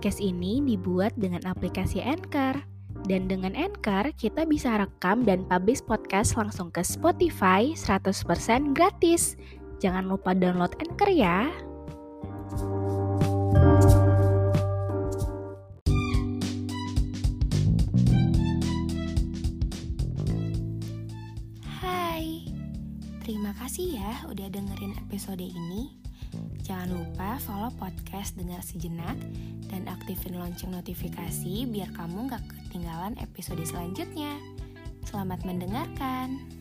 Podcast ini dibuat dengan aplikasi Anchor. Dan dengan Anchor, kita bisa rekam dan publish podcast langsung ke Spotify 100% gratis. Jangan lupa download Anchor ya. Hai, terima kasih ya udah dengerin episode ini. Jangan lupa follow podcast Dengar Sejenak dan aktifin lonceng notifikasi biar kamu gak ketinggalan episode selanjutnya. Selamat mendengarkan.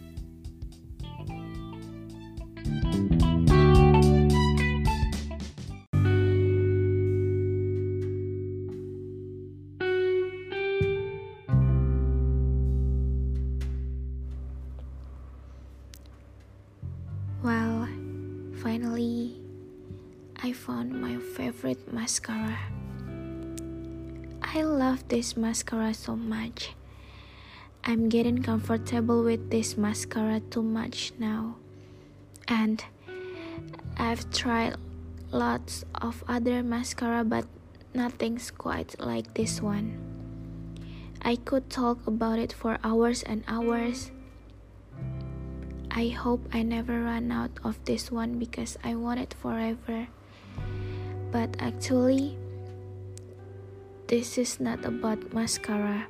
Found my favorite mascara. I love this mascara so much. I'm getting comfortable with this mascara too much now. And I've tried lots of other mascara, but nothing's quite like this one. I could talk about it for hours and hours. I hope I never run out of this one because I want it forever. But actually, this is not about mascara.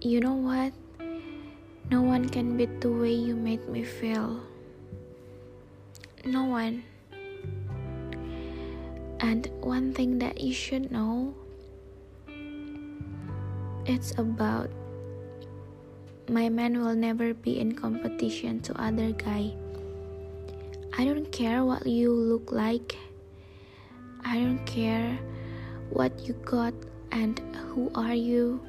You know what? No one can beat the way you made me feel. No one. And one thing that you should know it's about my man will never be in competition to other guy. I don't care what you look like. I don't care what you got and who are you.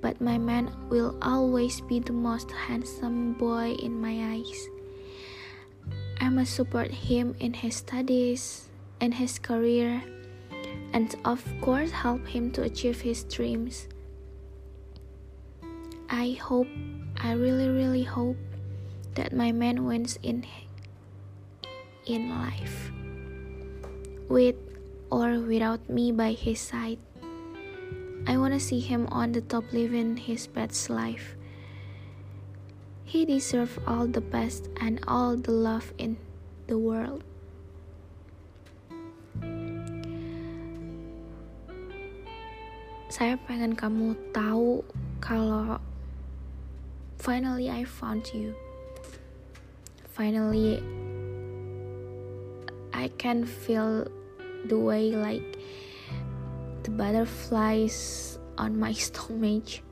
But my man will always be the most handsome boy in my eyes. I must support him in his studies in his career and of course help him to achieve his dreams. I hope, I really, really hope that my man wins in in life, with or without me by his side. I wanna see him on the top living his best life. He deserves all the best and all the love in the world. Saya pengen kamu tahu kalau finally I found you. Finally I can feel the way like the butterflies on my stomach.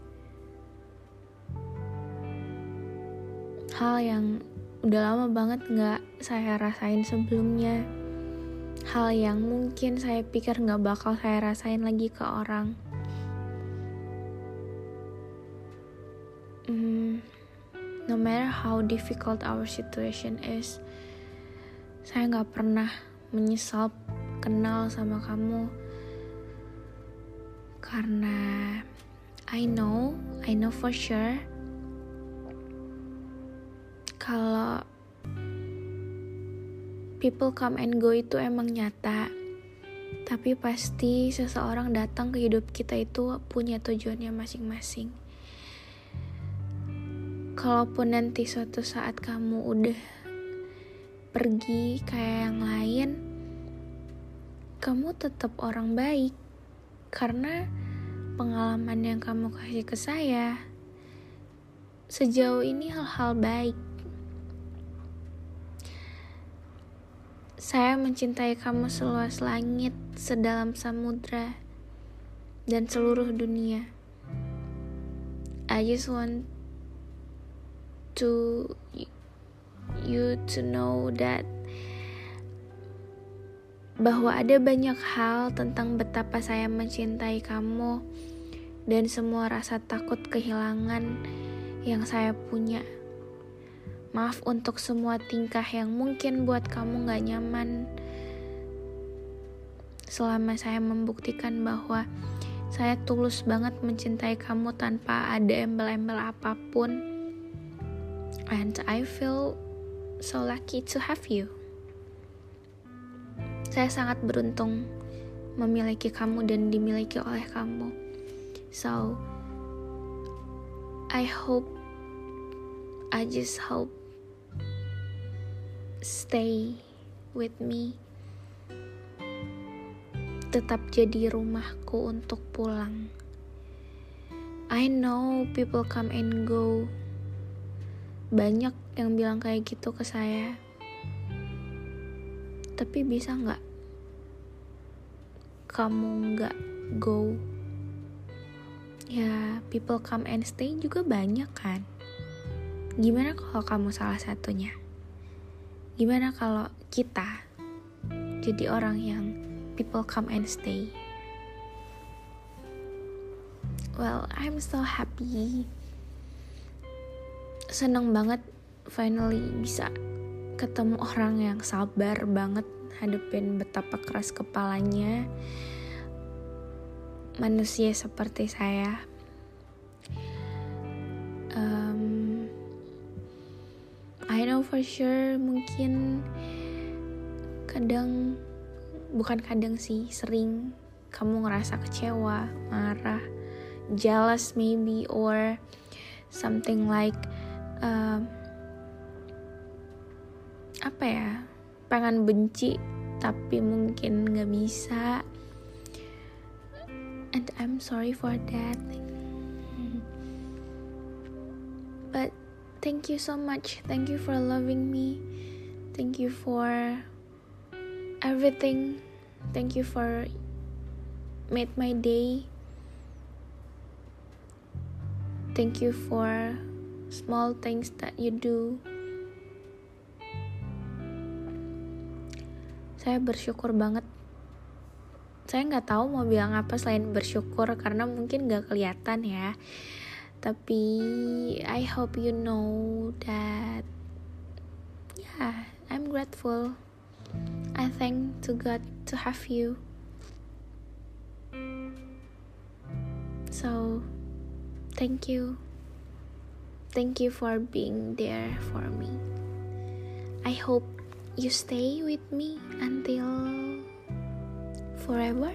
Hal yang udah lama banget nggak saya rasain sebelumnya. Hal yang mungkin saya pikir nggak bakal saya rasain lagi ke orang. Mm, no matter how difficult our situation is, saya nggak pernah menyesal kenal sama kamu karena I know, I know for sure kalau people come and go itu emang nyata. Tapi pasti seseorang datang ke hidup kita itu punya tujuannya masing-masing. Kalaupun nanti suatu saat kamu udah pergi kayak yang lain, kamu tetap orang baik karena pengalaman yang kamu kasih ke saya sejauh ini hal-hal baik. Saya mencintai kamu seluas langit, sedalam samudra dan seluruh dunia. I just want to you to know that bahwa ada banyak hal tentang betapa saya mencintai kamu dan semua rasa takut kehilangan yang saya punya. Maaf untuk semua tingkah yang mungkin buat kamu gak nyaman selama saya membuktikan bahwa saya tulus banget mencintai kamu tanpa ada embel-embel apa pun. And I feel so lucky to have you. Saya sangat beruntung memiliki kamu dan dimiliki oleh kamu. So, I hope, I just hope, stay with me tetap jadi rumahku untuk pulang. I know people come and go. Banyak yang bilang kayak gitu ke saya. Tapi bisa nggak kamu nggak go? Ya, people come and stay juga banyak kan. Gimana kalau kamu salah satunya? Gimana kalau kita jadi orang yang people come and stay. Well, I'm so happy. Seneng banget finally bisa ketemu orang yang sabar banget hadapin betapa keras kepalanya manusia seperti saya. Um, I know for sure mungkin kadang bukan kadang sih sering kamu ngerasa kecewa marah jealous maybe or something like uh, apa ya? Pengen benci tapi mungkin nggak bisa. And I'm sorry for that. But thank you so much. Thank you for loving me. Thank you for everything. Thank you for made my day. Thank you for small things that you do. Saya bersyukur banget. Saya nggak tahu mau bilang apa selain bersyukur karena mungkin nggak kelihatan ya. Tapi I hope you know that yeah, I'm grateful. I thank to God to have you. So, thank you. Thank you for being there for me. I hope you stay with me until forever.